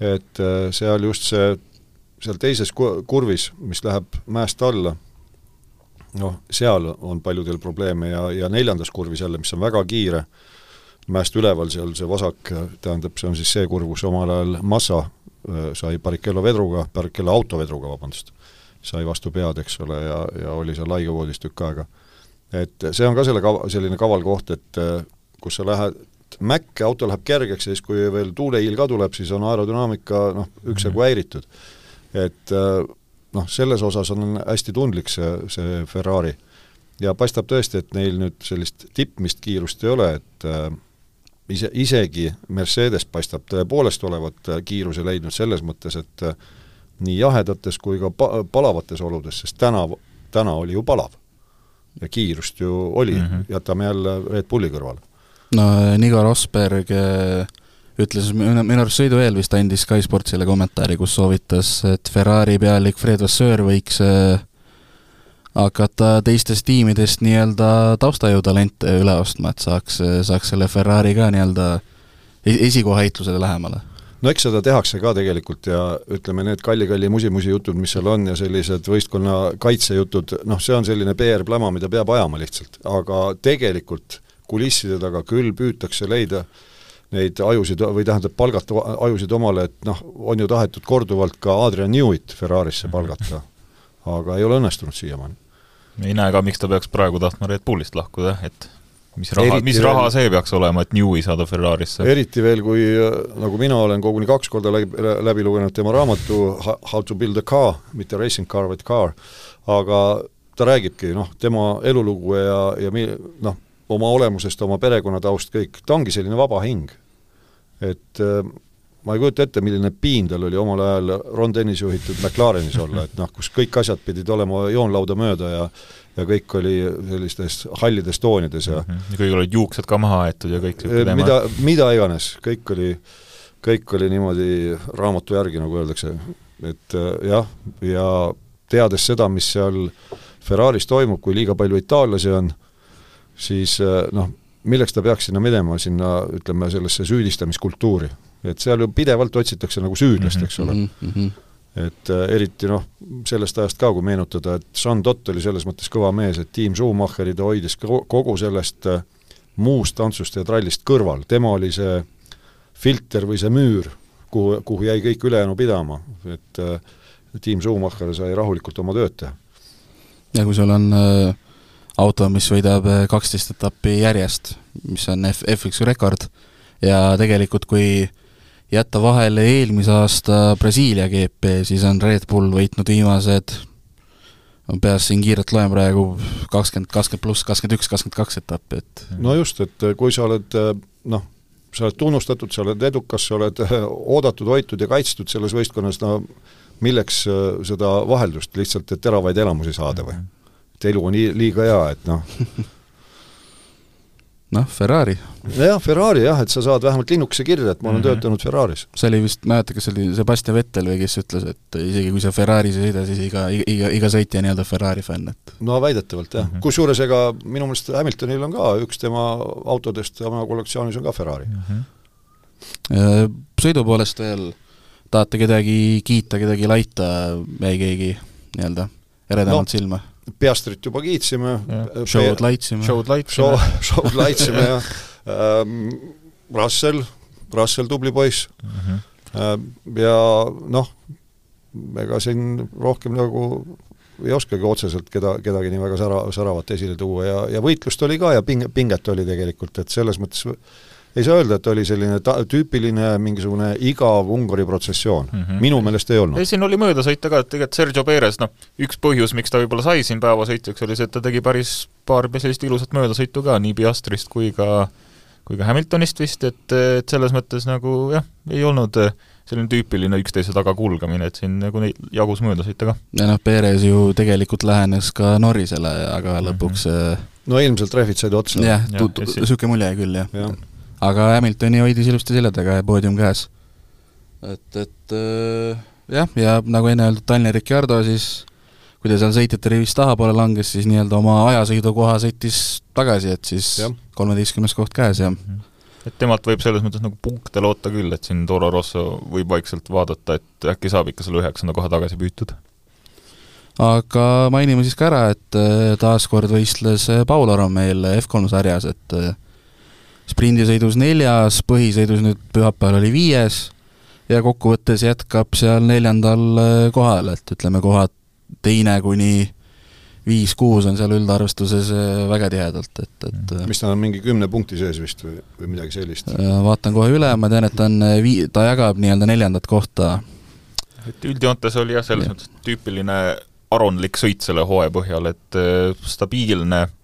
et äh, seal just see seal teises kurvis, mis läheb mäest alla, noh, seal on paljudel probleeme ja, ja neljandas kurvis jälle, mis on väga kiire, mäest üleval seal see vasak, tähendab, see on siis see kurv, kus omal ajal Massa äh, sai Barrichello vedruga, Barrichello autovedruga, vabandust, sai vastu pead, eks ole, ja, ja oli seal haigavoodis tükk aega. et see on ka selle kava, selline kaval koht, et äh, kus sa lähed mäkke, auto läheb kergeks ja siis, kui veel tuuleiil ka tuleb, siis on aerodünaamika noh, üksjagu häiritud mm -hmm et äh, noh, selles osas on hästi tundlik see, see Ferrari. ja paistab tõesti, et neil nüüd sellist tippmist kiirust ei ole, et äh, ise, isegi Mercedes paistab tõepoolest olevat äh, kiiruse leidnud selles mõttes, et nii jahedates kui ka pa-, palavates oludes, sest täna, täna oli ju palav. ja kiirust ju oli mm, -hmm. jätame jälle Red Bulli kõrvale. no Nico Rosberg äh ütles, minu arust sõidu eel vist andis Sky Sportsile kommentaari, kus soovitas, et Ferrari pealik Fred Vasseur võiks äh, hakata teistest tiimidest nii-öelda taustajõutalente üle ostma, et saaks, saaks selle Ferrari ka nii-öelda esikohaheitlusele lähemale. No eks seda tehakse ka tegelikult ja ütleme, need kalli-kalli musi-musi jutud, mis seal on ja sellised võistkonna kaitsejutud, noh, see on selline PR-pläma, mida peab ajama lihtsalt, aga tegelikult kulisside taga küll püütakse leida äh, neid ajusid või tähendab, palgata ajusid omale, et noh, on ju tahetud korduvalt ka Adrian Newit Ferrarisse palgata, aga ei ole õnnestunud siiamaani. ei näe ka, miks ta peaks praegu tahtma Red Bullist lahkuda, et mis raha, mis raha veel, see peaks olema, et Newi saada Ferrarisse? eriti veel, kui nagu mina olen koguni kaks korda läbi, läbi lugenud tema raamatu How to build a car, mitte racing car, vaid car, aga ta räägibki noh, tema elulugu ja, ja mi-, noh, oma olemusest, oma perekonnataust, kõik, ta ongi selline vaba hing. et äh, ma ei kujuta ette, milline piin tal oli omal ajal Ron Dennis juhitud McLarenis olla, et noh, kus kõik asjad pidid olema joonlauda mööda ja ja kõik oli sellistes hallides toonides ja mm -hmm. kõigil olid juuksed ka maha aetud ja kõik äh, mida, mida iganes, kõik oli, kõik oli niimoodi raamatu järgi, nagu öeldakse. et äh, jah, ja teades seda, mis seal Ferraris toimub, kui liiga palju itaallasi on, siis noh, milleks ta peaks sinna minema, sinna ütleme, sellesse süüdistamiskultuuri. et seal ju pidevalt otsitakse nagu süüdlast, eks ole mm. -hmm. et äh, eriti noh, sellest ajast ka, kui meenutada, et Jean Dott oli selles mõttes kõva mees, et Team Schumacheri ta hoidis kogu sellest äh, muust tantsust ja trallist kõrval, tema oli see filter või see müür, kuhu, kuhu jäi kõik ülejäänu pidama, et äh, Team Schumacher sai rahulikult oma tööd teha. ja kui sul on äh, auto, mis võidab äh, kaksteist etappi järjest, mis on F, F1 rekord, ja tegelikult kui jätta vahele eelmise aasta Brasiilia GP, siis on Red Bull võitnud viimased ma peast siin kiirelt loen praegu kakskümmend, kakskümmend pluss, kakskümmend üks, kakskümmend kaks etappi, et no just, et kui sa oled noh, sa oled tunnustatud, sa oled edukas, sa oled oodatud, hoitud ja kaitstud selles võistkonnas, no milleks seda vaheldust, lihtsalt et teravaid elamusi saada või? Et elu on liiga hea, et noh noh, Ferrari. jah, Ferrari jah, et sa saad vähemalt linnukese kirja, et ma olen mm -hmm. töötanud Ferraris. see oli vist, mäleta, kas see oli Sebastian Vettel või kes ütles, et isegi kui sa Ferraris ei sõida, siis iga, iga, iga sõitja nii-öelda Ferrari fänn, et no väidetavalt jah mm -hmm., kusjuures ega minu meelest Hamiltonil on ka üks tema autodest, oma kollektsioonis on ka Ferrari mm. -hmm. Sõidu poolest veel tahate kedagi kiita, kedagi laita, jäi keegi nii-öelda eredamalt no, silma? Piastrit juba kiitsime. Show'd laitsime. Show'd laitsime. Show'd laitsime ja ähm, Russell, Russell tubli poiss mm. -hmm. ja noh, ega siin rohkem nagu ei oskagi otseselt keda, kedagi nii väga sära, säravat esile tuua ja, ja võitlust oli ka ja ping-, pinget oli tegelikult, et selles mõttes ei saa öelda, et oli selline ta-, tüüpiline mingisugune igav Ungari protsessioon mm. -hmm. minu meelest ei olnud. ei, siin oli möödasõite ka, et tegelikult Sergio Perez, noh, üks põhjus, miks ta võib-olla sai siin päevasõitjaks, oli see, et ta tegi päris paar sellist ilusat möödasõitu ka, nii Piastrist kui ka kui ka Hamiltonist vist, et, et selles mõttes nagu jah, ei olnud selline tüüpiline üksteise taga kulgemine, et siin nagu neid jagus möödasõite ka. ja noh, Perez ju tegelikult lähenes ka Norrisele, aga lõpuks mm -hmm. no ilmselt rehvid said otsa. jah, niisugune mulje küll, jah ja aga Hamiltoni hoidis ilusti selja taga ja poodium käes. et, et äh, jah, ja nagu enne öeldud, Daniel Ricciardo siis kui ta seal sõitjate rivist tahapoole langes, siis nii-öelda oma ajasõidukoha sõitis tagasi, et siis kolmeteistkümnes koht käes ja et temalt võib selles mõttes nagu punkte loota küll, et siin Toro Rosso võib vaikselt vaadata, et äkki saab ikka selle üheksanda koha tagasi püütud. aga mainime siis ka ära, et äh, taaskord võistles äh, Paul Aron meil F3 sarjas, et sprindisõidus neljas, põhisõidus nüüd pühapäeval oli viies ja kokkuvõttes jätkab seal neljandal äh, kohal, et ütleme, kohad teine kuni viis-kuus on seal üldarvestuses äh, väga tihedalt, et, et äh, mis ta on, mingi kümne punkti sees vist või, või midagi sellist? Vaatan kohe üle, ma tean, et ta on vii-, ta jagab nii-öelda neljandat kohta. et üldjoontes oli jah, selles ja. mõttes tüüpiline aronlik sõit selle hooaja põhjal, et stabiilne Eh,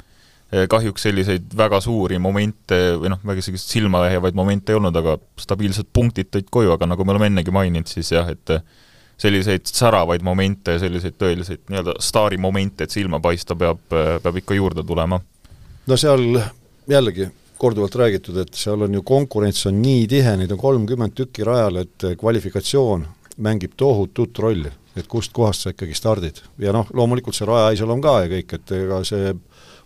kahjuks selliseid väga suuri momente või noh, väga selliseid silmajäävaid momente ei olnud, aga stabiilsed punktid tõid koju, aga nagu me oleme ennegi maininud, siis jah, et selliseid säravaid momente, selliseid tõeliseid nii-öelda staarimomente, et silma paista, peab, peab ikka juurde tulema. no seal jällegi korduvalt räägitud, et seal on ju konkurents on nii tihe, neid on kolmkümmend tükki rajal, et kvalifikatsioon mängib tohutut rolli, et kust kohast sa ikkagi stardid. ja noh, loomulikult see raja iseloom ka ja kõik, et ega see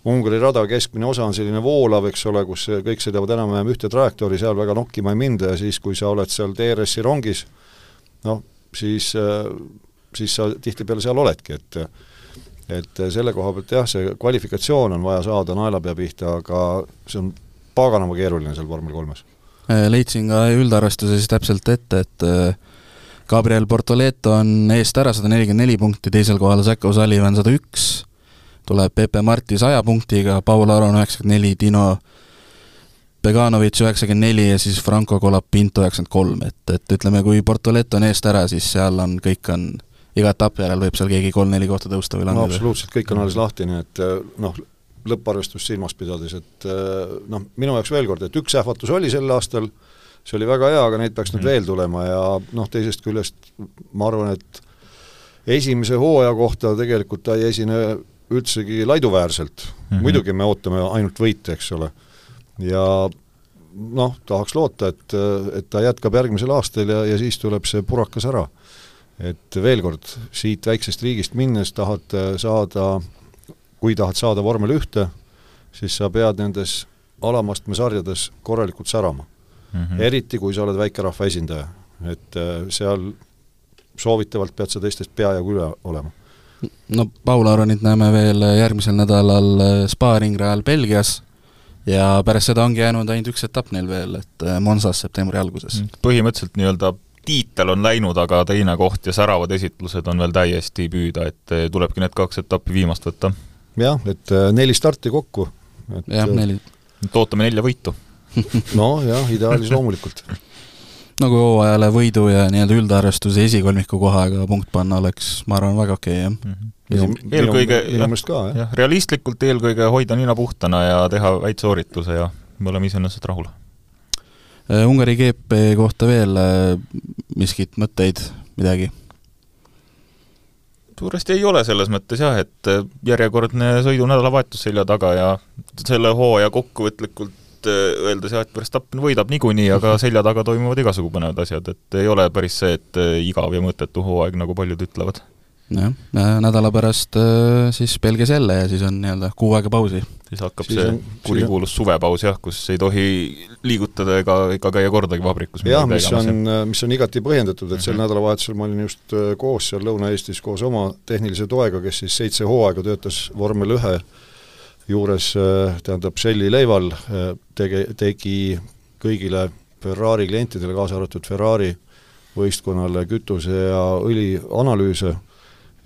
Ungari rada keskmine osa on selline voolav, eks ole, kus kõik sõidavad enam-vähem ühte trajektoori, seal väga nokkima ei minda ja siis, kui sa oled seal DRS-i rongis, noh, siis, siis sa tihtipeale seal oledki, et et selle koha pealt jah, see kvalifikatsioon on vaja saada naelapea pihta, aga see on paganama keeruline seal vormel kolmes. Leidsin ka üldarvestuses täpselt ette, et Gabriel Portoleto on eest ära sada nelikümmend neli punkti, teisel kohal Zac O'Sullivan sada üks, tuleb Pepe Marti saja punktiga, Paul Aron üheksakümmend neli, Dino Beganovitš üheksakümmend neli ja siis Franco Colapinto üheksakümmend kolm, et, et ütleme, kui Portoleto on eest ära, siis seal on, kõik on, iga etapi järel võib seal keegi kolm-neli kohta tõusta või langeda. no absoluutselt, kõik on alles lahti, nii et noh, lõpparvestust silmas pidades, et noh, minu jaoks veel kord, et üks ähvatus oli sel aastal, see oli väga hea, aga neid peaks nüüd mm. veel tulema ja noh, teisest küljest ma arvan, et esimese hooaja kohta tegelikult ta ei esine üldsegi laiduväärselt mm, -hmm. muidugi me ootame ainult võite, eks ole, ja noh, tahaks loota, et, et ta jätkab järgmisel aastal ja, ja siis tuleb see purakas ära. et veel kord, siit väiksest riigist minnes tahad saada, kui tahad saada vormel ühte, siis sa pead nendes alamastme sarjades korralikult särama mm. -hmm. eriti, kui sa oled väikerahva esindaja. et äh, seal soovitavalt pead sa teistest peajagu üle olema. No Paul Aronit näeme veel järgmisel nädalal äh, spaaringrajal Belgias ja pärast seda ongi jäänud ainult üks etapp neil veel, et äh, Monsas septembri alguses. Mm. põhimõtteliselt nii-öelda tiitel on läinud, aga teine koht ja säravad esitlused on veel täiesti püüda, et tulebki need kaks etappi viimast võtta. jah, et neli starti kokku. jah, neli. et ootame nelja võitu nojah, ideaalis loomulikult nagu hooajale võidu ja nii-öelda üldarvestuse esikolmiku kohaga punkt panna oleks, ma arvan, väga okei okay,, jah mm. -hmm. eelkõige, jah, realistlikult eelkõige hoida nina puhtana ja teha väikse soorituse ja me oleme iseenesest rahul. Äh, Ungari GP kohta veel äh, miskit mõtteid, midagi? suuresti ei ole selles mõttes jah, et äh, järjekordne sõidunädalavahetus selja taga ja selle hooaja kokkuvõtlikult et öeldes jah, et Verstappen võidab niikuinii, aga selja taga toimuvad igasugu põnevad asjad, et ei ole päris see, et äh, igav ja mõttetu hooaeg, nagu paljud ütlevad. jah, nädala pärast äh, siis Belgias jälle ja siis on nii-öelda kuu aega pausi. siis hakkab siis see on, kurikuulus suvepaus jah, kus ei tohi liigutada ega, ega käia kordagi vabrikus. jah, mis on, mis on igati põhjendatud, et sel mm -hmm. nädalavahetusel ma olin just äh, koos seal Lõuna-Eestis koos oma tehnilise toega, kes siis seitse hooaega töötas vormel ühe juures, äh, tähendab, Shelly Leival äh, tege-, tegi kõigile Ferrari klientidele, kaasa arvatud Ferrari võistkonnale kütuse ja õli analüüse,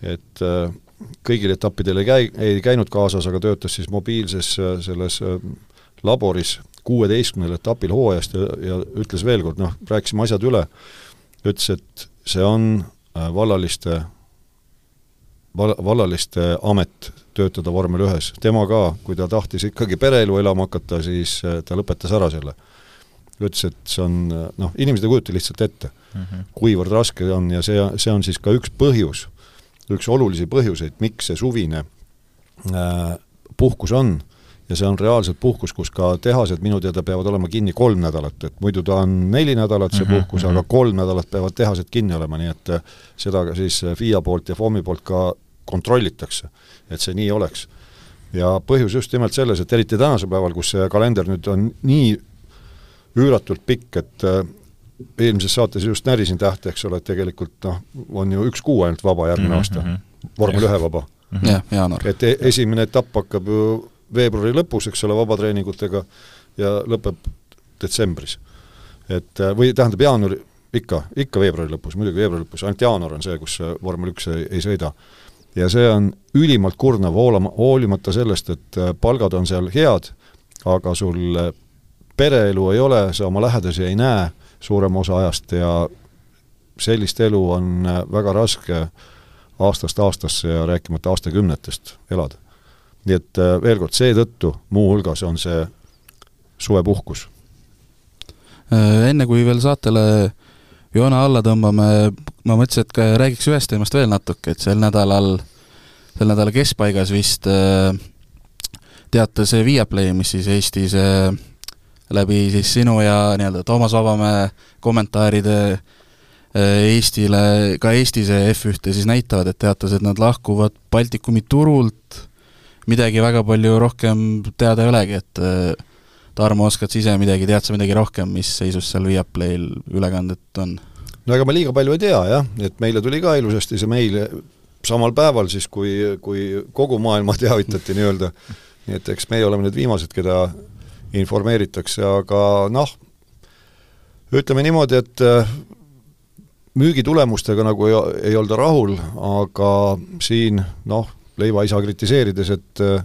et äh, kõigil etappidel ei käi-, ei käinud kaasas, aga töötas siis mobiilses selles laboris kuueteistkümnel etapil hooajast ja, ja ütles veel kord, noh, rääkisime asjad üle, ütles, et see on vallaliste val-, vallaliste amet töötada vormel ühes, tema ka, kui ta tahtis ikkagi pereelu elama hakata, siis äh, ta lõpetas ära selle. ütles, et see on noh, inimesed ei kujuta lihtsalt ette mm, -hmm. kuivõrd raske on ja see, see on siis ka üks põhjus, üks olulisi põhjuseid, miks see suvine äh, puhkus on ja see on reaalselt puhkus, kus ka tehased minu teada peavad olema kinni kolm nädalat, et muidu ta on neli nädalat, see -hmm, puhkus mm, -hmm. aga kolm nädalat peavad tehased kinni olema, nii et äh, seda ka siis FIA poolt ja FOM-i poolt ka kontrollitakse, et see nii oleks. ja põhjus just nimelt selles, et eriti tänasel päeval, kus see kalender nüüd on nii üüratult pikk, et äh, eelmises saates just närisin tähte, eks ole, et tegelikult noh, on ju üks kuu ainult vaba järgmine mm -hmm. aasta, vormel ühe vaba mm. -hmm. jah, jaanuar. et e esimene etapp hakkab ju veebruari lõpus, eks ole, vabatreeningutega ja lõpeb detsembris. et äh, või tähendab, jaanuari, ikka, ikka veebruari lõpus, muidugi veebruari lõpus, ainult jaanuar on see, kus vormel üks ei, ei sõida ja see on ülimalt kurnav, hoolama, hoolimata sellest, et äh, palgad on seal head, aga sul äh, pereelu ei ole, sa oma lähedasi ei näe suurema osa ajast ja sellist elu on äh, väga raske aastast aastasse ja rääkimata aastakümnetest elada. nii et veel kord, seetõttu muuhulgas on see suvepuhkus. Enne kui veel saatele joone alla tõmbame, ma mõtlesin, et räägiks ühest teemast veel natuke, et sel nädalal, sel nädala keskpaigas vist äh, teatas Viaplay, mis siis Eestis äh, läbi siis sinu ja nii-öelda Toomas Vabamäe kommentaaride äh, Eestile, ka Eestis F1-te siis näitavad, et teatas, et nad lahkuvad Baltikumi turult, midagi väga palju rohkem teada ei olegi, et Tarmo, oskad sa ise midagi, tead sa midagi rohkem, mis seisus seal Viaplayl ülekanded on? no ega ma liiga palju ei tea jah, et meile tuli ka ilusasti see meil samal päeval siis, kui, kui kogu maailma teavitati nii-öelda, nii et eks meie oleme nüüd viimased, keda informeeritakse, aga noh, ütleme niimoodi, et äh, müügitulemustega nagu ei, ei olda rahul, aga siin noh, leivaisa kritiseerides, et äh,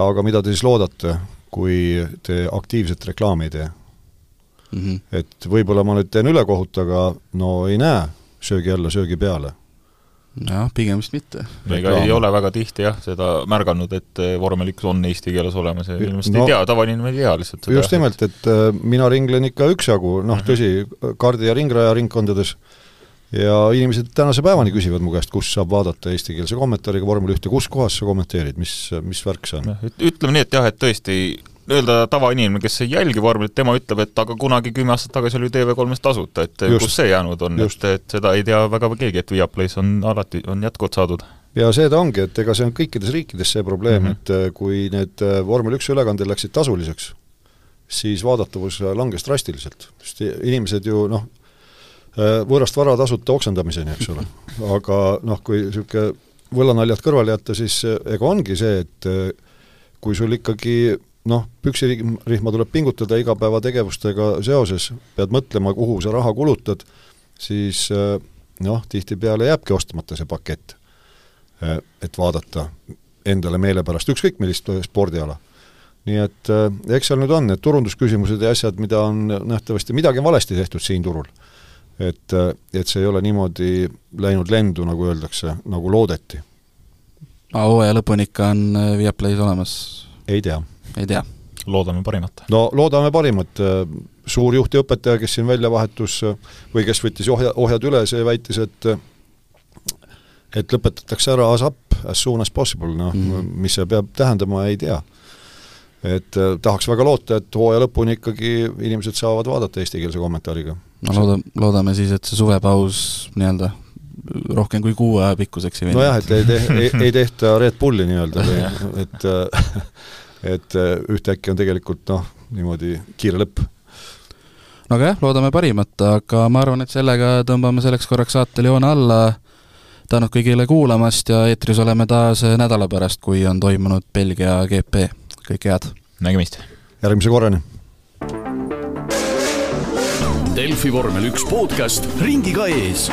aga mida te siis loodate, kui te aktiivset reklaami ei tee mm. -hmm. et võib-olla ma nüüd teen ülekohut, aga no ei näe söögi alla, söögi peale. jah, pigem vist mitte. ega ei ole väga tihti jah, seda märganud, et eh, vormel üks on eesti keeles olemas ja inimesed no, ei tea, tavainimene ei tea lihtsalt seda. just nimelt, et äh, mina ringlen ikka üksjagu, noh mm -hmm. tõsi, kaardi- ja ringraja ringkondades, ja inimesed tänase päevani küsivad mu käest, kus saab vaadata eestikeelse kommentaariga vormel ühte, kus kohas sa kommenteerid, mis, mis värk see on? ütleme nii, et jah, et tõesti öelda tavainimene, kes ei jälgi vormelit, tema ütleb, et aga kunagi kümme aastat tagasi oli TV3-s tasuta, et just, kus see jäänud on, et, et seda ei tea väga keegi, et Viaplays on alati, on jätkuvalt saadud. ja see ta ongi, et ega see on kõikides riikides see probleem mm, -hmm. et äh, kui need äh, vormel üks ülekanded läksid tasuliseks, siis vaadatavus langes drastiliselt, sest inimesed ju noh, võõrast vara tasuta oksendamiseni, eks ole. aga noh, kui niisugune võllanaljad kõrvale jätta, siis ega ongi see, et kui sul ikkagi noh, püksirihma tuleb pingutada igapäevategevustega seoses, pead mõtlema, kuhu sa raha kulutad, siis noh, tihtipeale jääbki ostmata see pakett. Et vaadata endale meelepärast ükskõik millist spordiala nii et äh, eks seal nüüd on need turundusküsimused ja asjad, mida on nähtavasti, midagi on valesti tehtud siin turul. Et, äh, et see ei ole niimoodi läinud lendu, nagu öeldakse, nagu loodeti. hooaja lõpuni ikka on äh, Viaplay's olemas? ei tea. ei tea? loodame parimat. no loodame parimat, suur juht ja õpetaja, kes siin välja vahetus või kes võttis ohja, ohjad üle, see väitis, et et lõpetatakse ära ASAP as soon as possible, noh mm, mis see peab tähendama, ei tea et äh, tahaks väga loota, et hooaja lõpuni ikkagi inimesed saavad vaadata eestikeelse kommentaariga. No looda-, loodame siis, et see suvepaus nii-öelda rohkem kui kuu aja pikkuseks ei veni. nojah, et ei te-, ei, ei tehta Red Bulli nii-öelda või et äh, et äh, ühtäkki on tegelikult noh, niimoodi kiire lõpp. no aga jah, loodame parimat, aga ma arvan, et sellega tõmbame selleks korraks saatel joone alla, tänud kõigile kuulamast ja eetris oleme taas nädala pärast, kui on toimunud Belgia GP kõike head! nägemist! järgmise korrani! Delfi vormel üks podcast ringiga ees